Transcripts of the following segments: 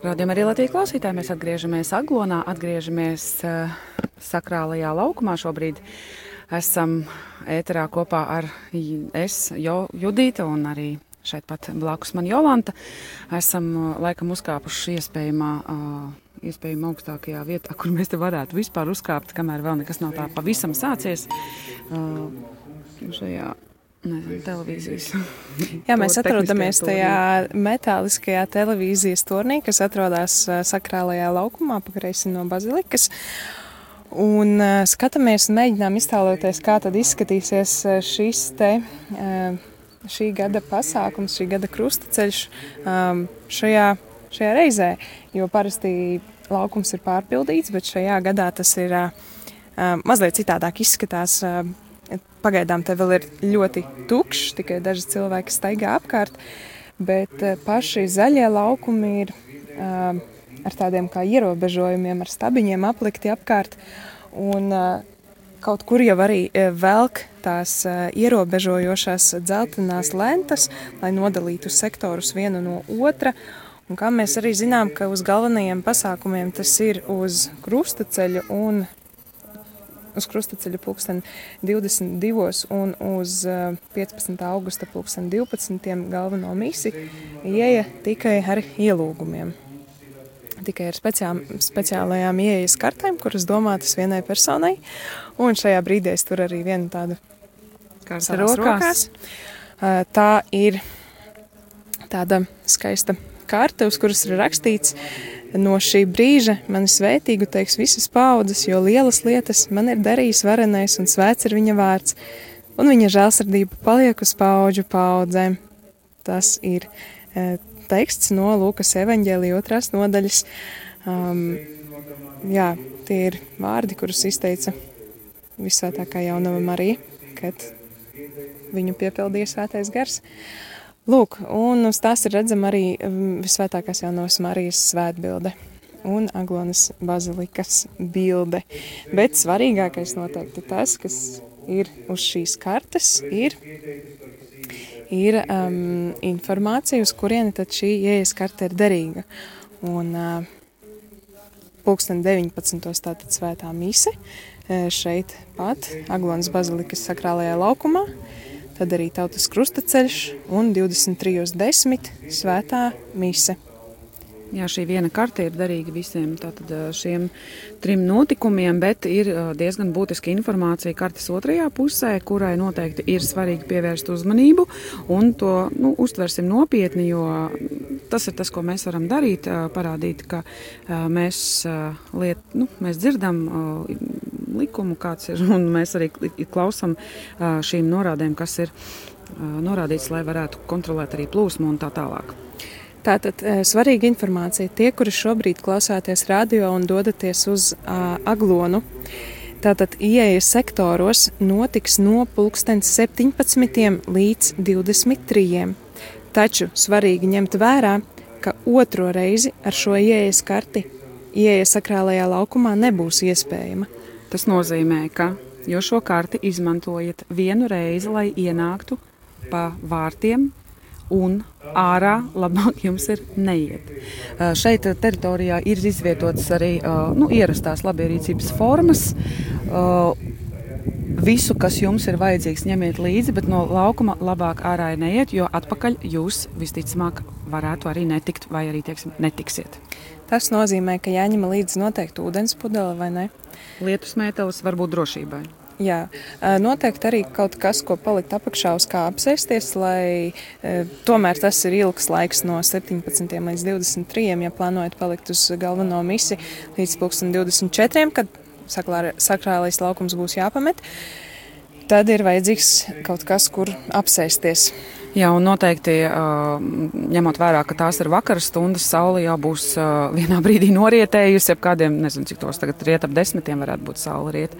Radījumā arī Latvijas klausītāji mēs atgriežamies Aglonā, atgriežamies uh, sakrālajā laukumā šobrīd. Esam ēterā kopā ar es, jo, Judīta un arī šeit pat blakus man Jolanta. Esam uh, laikam uzkāpuši iespējamā. Uh, iespējami augstākajā vietā, kur mēs te varētu vispār uzkāpt, kamēr vēl nekas nav tā pavisam sācies. Uh, šajā Nezinu, televīzijas. Jā, mēs atrodamies tajā metāliskajā televīzijas turnī, kas atrodas sakrālajā laukumā, pakreisi no bazilikas. Un skatāmies un mēģinām iztēloties, kā tad izskatīsies šis te, šī gada pasākums, šī gada krustaceļš šajā, šajā reizē. Jo parasti laukums ir pārpildīts, bet šajā gadā tas ir mazliet citādāk izskatās. Pagaidām te vēl ir ļoti tukšs, tikai daži cilvēki staigā apkārt, bet eh, paši zaļie laukumi ir uh, ar tādiem kā ierobežojumiem, ar stabiņiem aplikti apkārt. Un, uh, kaut kur jau arī velk tās ierobežojošās dzeltenās lentas, lai nodalītu sektorus vienu no otra. Un kā mēs arī zinām, ka uz galvenajiem pasākumiem tas ir uz krustaceļa un uz krustaceļa pulksten 22. un uz 15. Eh, augusta pulksten 12. galveno misi ieja tikai ar ielūgumiem. Tikai ar speciāl, speciālajām ieejas kartēm, kuras domātas vienai personai. Un šajā brīdī es tur arī vienu tādu kārtu rokās. rokās. Eh, tā ir tāda skaista karte, uz kuras ir rakstīts No šī brīža mani svētīgu teiks visas paudzes, jo lielas lietas man ir darījis varenais un svēts ir viņa vārds, un viņa žēlsirdība paliek uz paudžu paudzēm. Tas ir e, teksts no Lūkas evaņģēlija otrās nodaļas. Um, jā, tie ir vārdi, kurus izteica visvētākā jaunava Marija, kad viņu piepildīja svētais gars. Uh, Lūk, un uz tās ir redzama arī um, visvētākās jaunās Marijas svētbilde un Aglonas bazilikas bilde. Bet svarīgākais noteikti tas, kas ir uz šīs kartes, ir, ir um, informācija, uz kurieni tad šī ieejas karte ir derīga. Un uh, pulksten 19. tātad svētā mise uh, šeit pat Aglonas bazilikas sakrālajā laukumā tad arī tautas krustaceļš un 23.10. svētā mise. Jā, šī viena karte ir derīga visiem tātad, šiem trim notikumiem, bet ir diezgan būtiska informācija kartes otrajā pusē, kurai noteikti ir svarīgi pievērst uzmanību un to nu, uztversim nopietni, jo tas ir tas, ko mēs varam darīt, parādīt, ka mēs, liet, nu, mēs dzirdam likumu, kāds ir, mēs arī klausām šīm norādēm, kas ir norādīts, lai varētu kontrolēt arī plūsmu un tā tālāk. Tātad svarīga informācija. Tie, kuri šobrīd klausāties radio un dodaties uz uh, aglonu, tātad ieejas sektoros notiks no pulkstens 17 līdz 23. Taču svarīgi ņemt vērā, ka otro reizi ar šo ieejas karti ieeja sakrālajā laukumā nebūs iespējama. Tas nozīmē, ka jo šo karti izmantojat vienu reizi, lai ienāktu pa vārtiem un ārā labāk jums ir neiet. Šeit teritorijā ir izvietotas arī nu, ierastās labierīcības formas. Visu, kas jums ir vajadzīgs, ņemiet līdzi, bet no laukuma labāk ārā neiet, jo atpakaļ jūs visticamāk varētu arī netikt, vai arī tieksim, netiksiet. Tas nozīmē, ka jāņem līdzi noteikti ūdens pudele vai ne? Lietus mētelis var būt drošībai. Jā, noteikti arī kaut kas, ko palikt apakšā uz kā apsēsties, lai tomēr tas ir ilgs laiks no 17 līdz 23, ja plānojat palikt uz galveno misi līdz 24, kad sakrālais laukums būs jāpamet, tad ir vajadzīgs kaut kas, kur apsēsties. Jā, un noteikti ņemot vērā, ka tās ir vakara stundas, saule jau būs vienā brīdī norietējusi, ap kādiem, nezinu, cik tos tagad riet ap desmitiem varētu būt saule riet.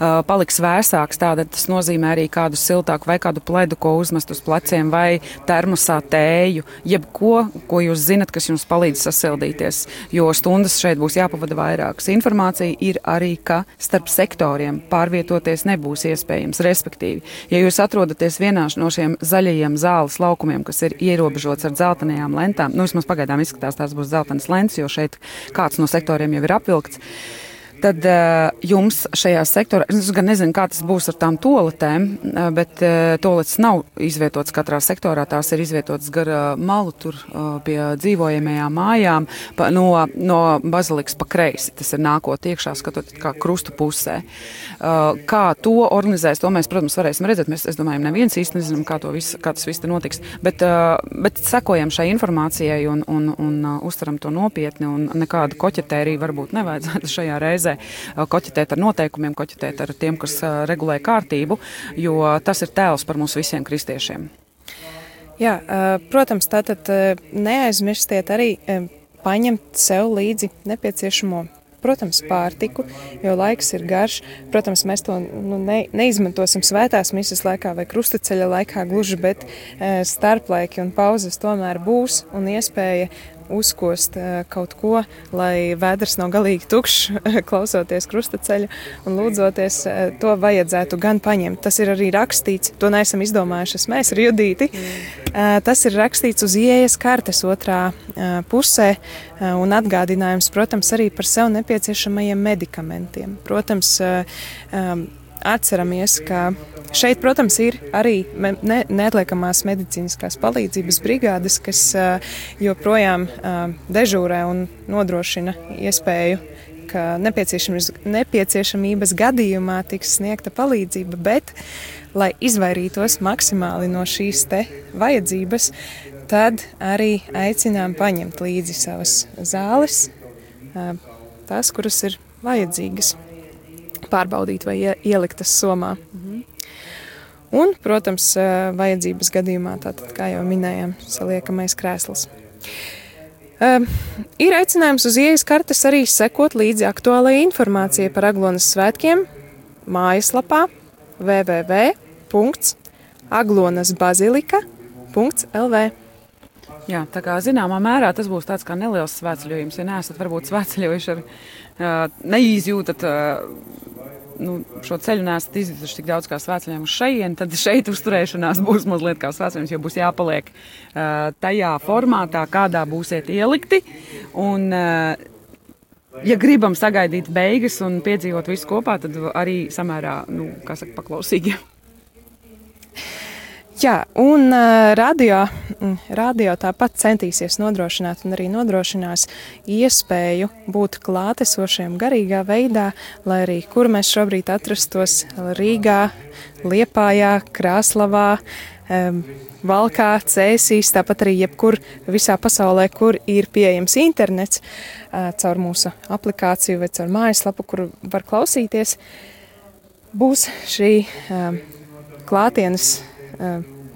Paliks vēsāks, tātad tas nozīmē arī kādu siltāku vai kādu pledu, ko uzmest uz pleciem, vai termosā tēju, jebko, ko jūs zinat, kas jums palīdz sasildīties, jo stundas šeit būs jāpavada vairākas. Informācija ir arī, ka starp sektoriem pārvietoties nebūs iespējams, respektīvi, ja jūs atrodaties vienā no šiem zaļajiem zālēm, zāles laukumiem, kas ir ierobežots ar dzeltenajām lentām. Nu, vismaz pagaidām izskatās, tās būs dzeltenas lentes, jo šeit kāds no sektoriem jau ir apvilkts tad uh, jums šajā sektorā, es gan nezinu, kā tas būs ar tām toaletēm, uh, bet uh, toaletes nav izvietotas katrā sektorā. Tās ir izvietotas gar malu tur pie dzīvojamajām mājām, pa, no, no bazilikas pa kreisi. Tas ir nākot iekšā, skatot kā krustu pusē. Kā to organizēs, to mēs, protams, varēsim redzēt. Mēs, es domāju, neviens īsti nezinām, kā, visu, kā tas viss notiks. Bet, bet sekojam šai informācijai un, un, un uztveram to nopietni un nekādu koķetēriju varbūt nevajadzētu šajā reizē reizē koķitēt ar noteikumiem, koķitēt ar tiem, kas regulē kārtību, jo tas ir tēls par mums visiem kristiešiem. Jā, protams, tātad neaizmirstiet arī paņemt sev līdzi nepieciešamo protams, pārtiku, jo laiks ir garš. Protams, mēs to nu, ne, neizmantosim svētās misijas laikā vai krustaceļa laikā gluži, bet e, starplaiki un pauzes tomēr būs un iespēja uzkost eh, kaut ko, lai vēders nav galīgi tukšs, klausoties krustaceļa un lūdzoties, eh, to vajadzētu gan paņemt. Tas ir arī rakstīts, to neesam izdomājuši mēs ar Judīti. Mm. Tas ir rakstīts uz ieejas kartes otrā pusē un atgādinājums, protams, arī par sev nepieciešamajiem medikamentiem. Protams, atceramies, ka šeit, protams, ir arī ne, neatliekamās medicīniskās palīdzības brigādes, kas joprojām dežūrē un nodrošina iespēju nepieciešamības gadījumā tiks sniegta palīdzība, bet, lai izvairītos maksimāli no šīs vajadzības, tad arī aicinām paņemt līdzi savas zāles, tās, kuras ir vajadzīgas pārbaudīt vai ieliktas somā. Mhm. Un, protams, vajadzības gadījumā, tātad, kā jau minējām, saliekamais krēsls. Um, ir aicinājums uz ielas kartes arī sekot līdzi aktuālajai informācijai par Aglonas svētkiem mājaslapā www.aglonasbazilika.lv. Jā, tā kā zināmā mērā tas būs tāds kā neliels svētceļojums. Ja neesat varbūt svētceļojuši ar uh, neizjūtat uh, nu, šo ceļu nesat izjutuši tik daudz kā svētceļiem uz šejienes, tad šeit uzturēšanās būs mazliet kā svētceļiem, jo būs jāpaliek uh, tajā formātā, kādā būsiet ielikti. Un, uh, ja gribam sagaidīt beigas un piedzīvot visu kopā, tad arī samērā, nu, kā saka, paklausīgi. Jā, un uh, radio, mm, radio tāpat centīsies nodrošināt un arī nodrošinās iespēju būt klātesošiem garīgā veidā, lai arī kur mēs šobrīd atrastos Rīgā, Liepājā, Krāslavā, um, Valkā, Cēsīs, tāpat arī jebkur visā pasaulē, kur ir pieejams internets, uh, caur mūsu aplikāciju vai caur mājaslapu, kur var klausīties, būs šī um, klātienes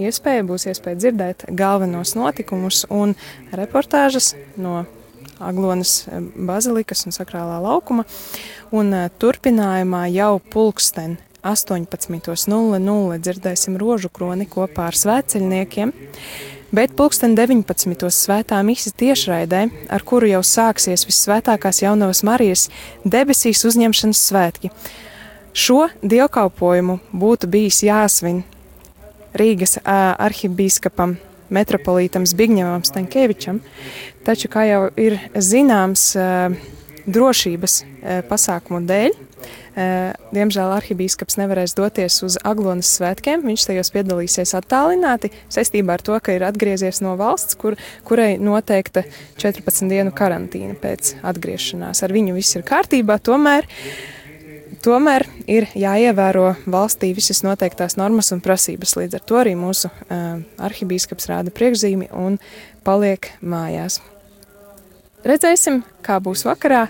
iespēja, būs iespēja dzirdēt galvenos notikumus un reportāžas no Aglonas bazilikas un sakrālā laukuma. Un turpinājumā jau pulksten 18.00 dzirdēsim rožu kroni kopā ar svētceļniekiem. Bet pulksten 19. svētā misija tiešraidē, ar kuru jau sāksies visvētākās jaunavas Marijas debesīs uzņemšanas svētki. Šo dievkalpojumu būtu bijis jāsvin Rīgas arhibīskapam metropolītam Zbigņevam Stankievičam, taču, kā jau ir zināms, drošības pasākumu dēļ, diemžēl arhibīskaps nevarēs doties uz Aglonas svētkiem. Viņš tajos piedalīsies attālināti saistībā ar to, ka ir atgriezies no valsts, kur, kurai noteikta 14 dienu karantīna pēc atgriešanās. Ar viņu viss ir kārtībā, tomēr uh, Tomēr ir jāievēro valstī visas noteiktās normas un prasības. Līdz ar to arī mūsu uh, arhibīskaps rāda priekšzīmi un paliek mājās. Redzēsim, kā būs vakarā,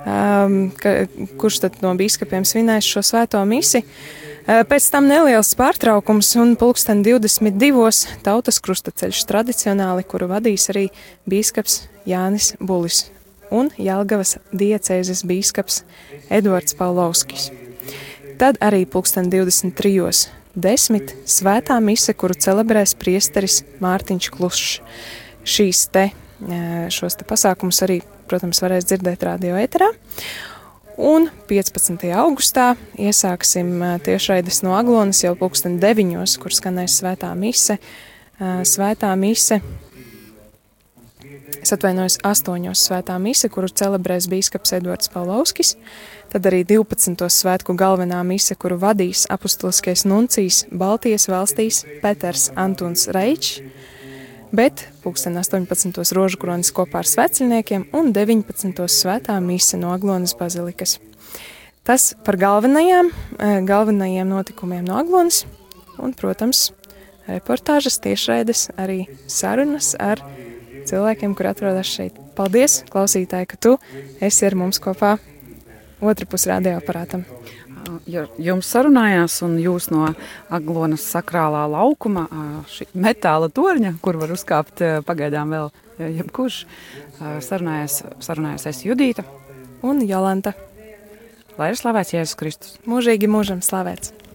um, ka, kurš tad no bīskapiem svinēs šo svēto misi. Uh, pēc tam neliels pārtraukums un pulksten 22. tautas krustaceļš tradicionāli, kuru vadīs arī bīskaps Jānis Bulis un Jelgavas diecēzes bīskaps Edvards Paulovskis. Tad arī pulksten 23. desmit svētā mise, kuru celebrēs priesteris Mārtiņš Klušs. Šīs te, šos te pasākumus arī, protams, varēs dzirdēt radio eterā. Un 15. augustā iesāksim tiešraides no Aglonas jau pulksten 9, kur skanēs svētā mise svētā mise. Es atvainojos astoņos svētā mise, kuru celebrēs bīskaps Edvards Paulovskis, tad arī 12. svētku galvenā mise, kuru vadīs apustuliskais nuncijs Baltijas valstīs Peters Antons Reičs, bet pulksten 18. rožu kronis kopā ar sveceļniekiem un 19. svētā mise no Aglonas bazilikas. Tas par galvenajām, galvenajiem notikumiem no Aglonas un, protams, reportāžas, tiešraides, arī sarunas ar cilvēkiem, kur atrodas šeit. Paldies, klausītāji, ka tu esi ar mums kopā otrā pusē radioaparātam. Jums sarunājās, un jūs no Aglonas sakrālā laukuma, šī metāla torņa, kur var uzkāpt pagaidām vēl jebkurš, sarunājās, sarunājās es Judīta un Jolanta. Lai ir slavēts Jēzus Kristus. Mūžīgi mūžam slavēts.